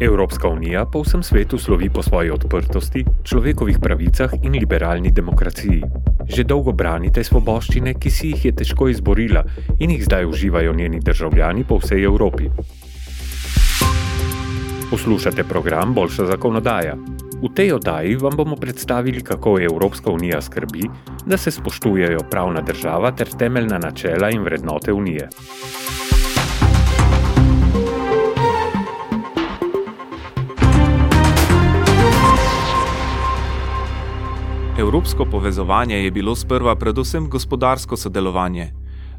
Evropska unija po vsem svetu slovi po svoji odprtosti, človekovih pravicah in liberalni demokraciji. Že dolgo branite svoboščine, ki si jih je težko izborila in jih zdaj uživajo njeni državljani po vsej Evropi. Poslušate program Boljša zakonodaja. V tej oddaji vam bomo predstavili, kako Evropska unija skrbi, da se spoštujejo pravna država ter temeljna načela in vrednote unije. Evropsko povezovanje je bilo sprva predvsem gospodarsko sodelovanje.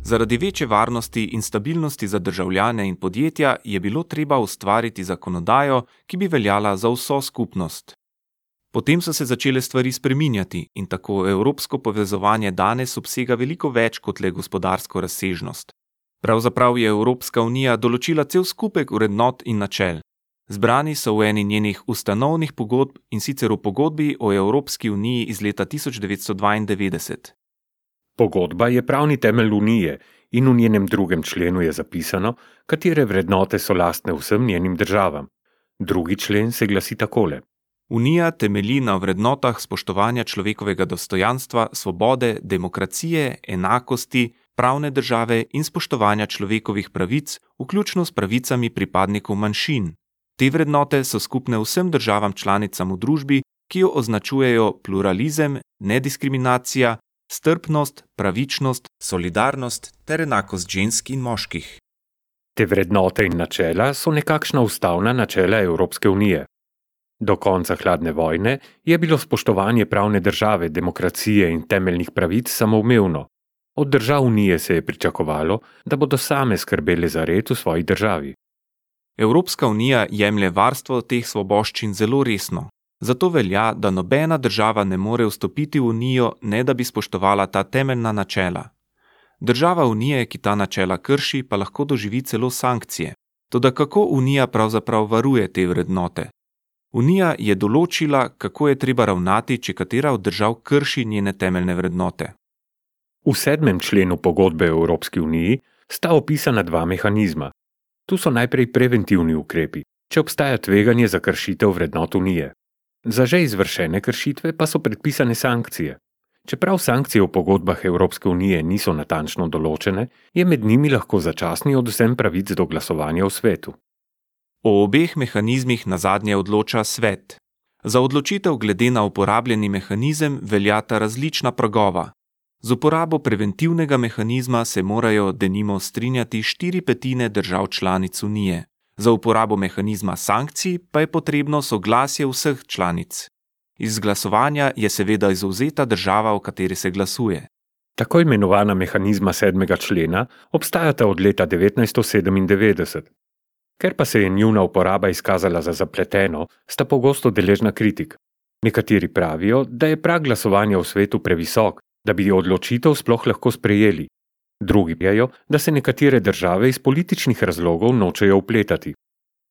Zaradi večje varnosti in stabilnosti za državljane in podjetja je bilo treba ustvariti zakonodajo, ki bi veljala za vso skupnost. Potem so se začele stvari spreminjati in tako evropsko povezovanje danes obsega veliko več kot le gospodarsko razsežnost. Pravzaprav je Evropska unija določila cel skupek vrednot in načel. Zbrani so v eni njenih ustanovnih pogodb in sicer v pogodbi o Evropski uniji iz leta 1992. Pogodba je pravni temelj unije in v njenem drugem členu je zapisano, katere vrednote so lastne vsem njenim državam. Drugi člen se glasi takole: Unija temelji na vrednotah spoštovanja človekovega dostojanstva, svobode, demokracije, enakosti, pravne države in spoštovanja človekovih pravic, vključno s pravicami pripadnikov manjšin. Te vrednote so skupne vsem državam članicam v družbi, ki jo označujejo pluralizem, nediskriminacija, strpnost, pravičnost, solidarnost ter enakost žensk in moških. Te vrednote in načela so nekakšna ustavna načela Evropske unije. Do konca hladne vojne je bilo spoštovanje pravne države, demokracije in temeljnih pravic samoumevno. Od držav unije se je pričakovalo, da bodo same skrbele za red v svoji državi. Evropska unija jemlje varstvo teh svoboščin zelo resno. Zato velja, da nobena država ne more vstopiti v unijo, ne da bi spoštovala ta temeljna načela. Država unije, ki ta načela krši, pa lahko doživi celo sankcije. Toda kako unija pravzaprav varuje te vrednote? Unija je določila, kako je treba ravnati, če katera od držav krši njene temeljne vrednote. V sedmem členu pogodbe o Evropski uniji sta opisana dva mehanizma. Tu so najprej preventivni ukrepi, če obstaja tveganje za kršitev vrednot unije. Za že izvršene kršitve pa so predpisane sankcije. Čeprav sankcije v pogodbah Evropske unije niso natančno določene, je med njimi lahko začasni odvzem pravic do glasovanja v svetu. O obeh mehanizmih na zadnje odloča svet. Za odločitev glede na uporabljeni mehanizem veljata različna pragova, Z uporabo preventivnega mehanizma se morajo denimo strinjati štiri petine držav članic Unije, za uporabo mehanizma sankcij pa je potrebno soglasje vseh članic. Iz glasovanja je seveda izuzeta država, v kateri se glasuje. Tako imenovana mehanizma sedmega člena obstajata od leta 1997. Ker pa se je njuna uporaba izkazala za zapleteno, sta pogosto deležna kritik. Nekateri pravijo, da je prag glasovanja v svetu previsok da bi odločitev sploh lahko sprejeli. Drugi pijajo, da se nekatere države iz političnih razlogov nočejo upletati.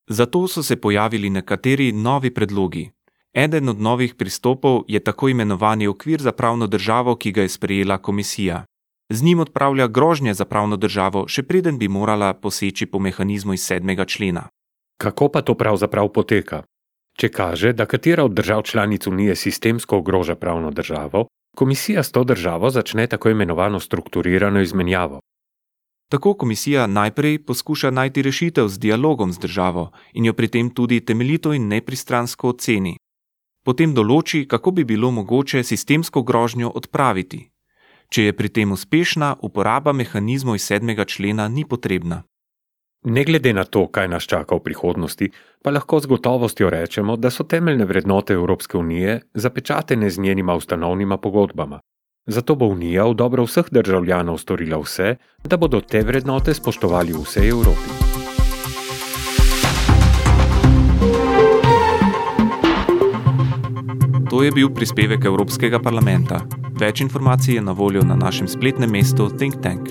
Zato so se pojavili nekateri novi predlogi. Eden od novih pristopov je tako imenovani okvir za pravno državo, ki ga je sprejela komisija. Z njim odpravlja grožnje za pravno državo, še preden bi morala poseči po mehanizmu iz sedmega člena. Kako pa to pravzaprav poteka? Če kaže, da katera od držav članic Unije sistemsko ogroža pravno državo, Komisija s to državo začne tako imenovano strukturirano izmenjavo. Tako komisija najprej poskuša najti rešitev z dialogom z državo in jo pri tem tudi temeljito in nepristransko oceni. Potem določi, kako bi bilo mogoče sistemsko grožnjo odpraviti. Če je pri tem uspešna, uporaba mehanizmov iz sedmega člena ni potrebna. Ne glede na to, kaj nas čaka v prihodnosti, pa lahko z gotovostjo rečemo, da so temeljne vrednote Evropske unije zapečatene z njenima ustanovnima pogodbama. Zato bo Unija v dobro vseh državljanov storila vse, da bodo te vrednote spoštovali v vsej Evropi. To je bil prispevek Evropskega parlamenta. Več informacij je na voljo na našem spletnem mestu Think Tank.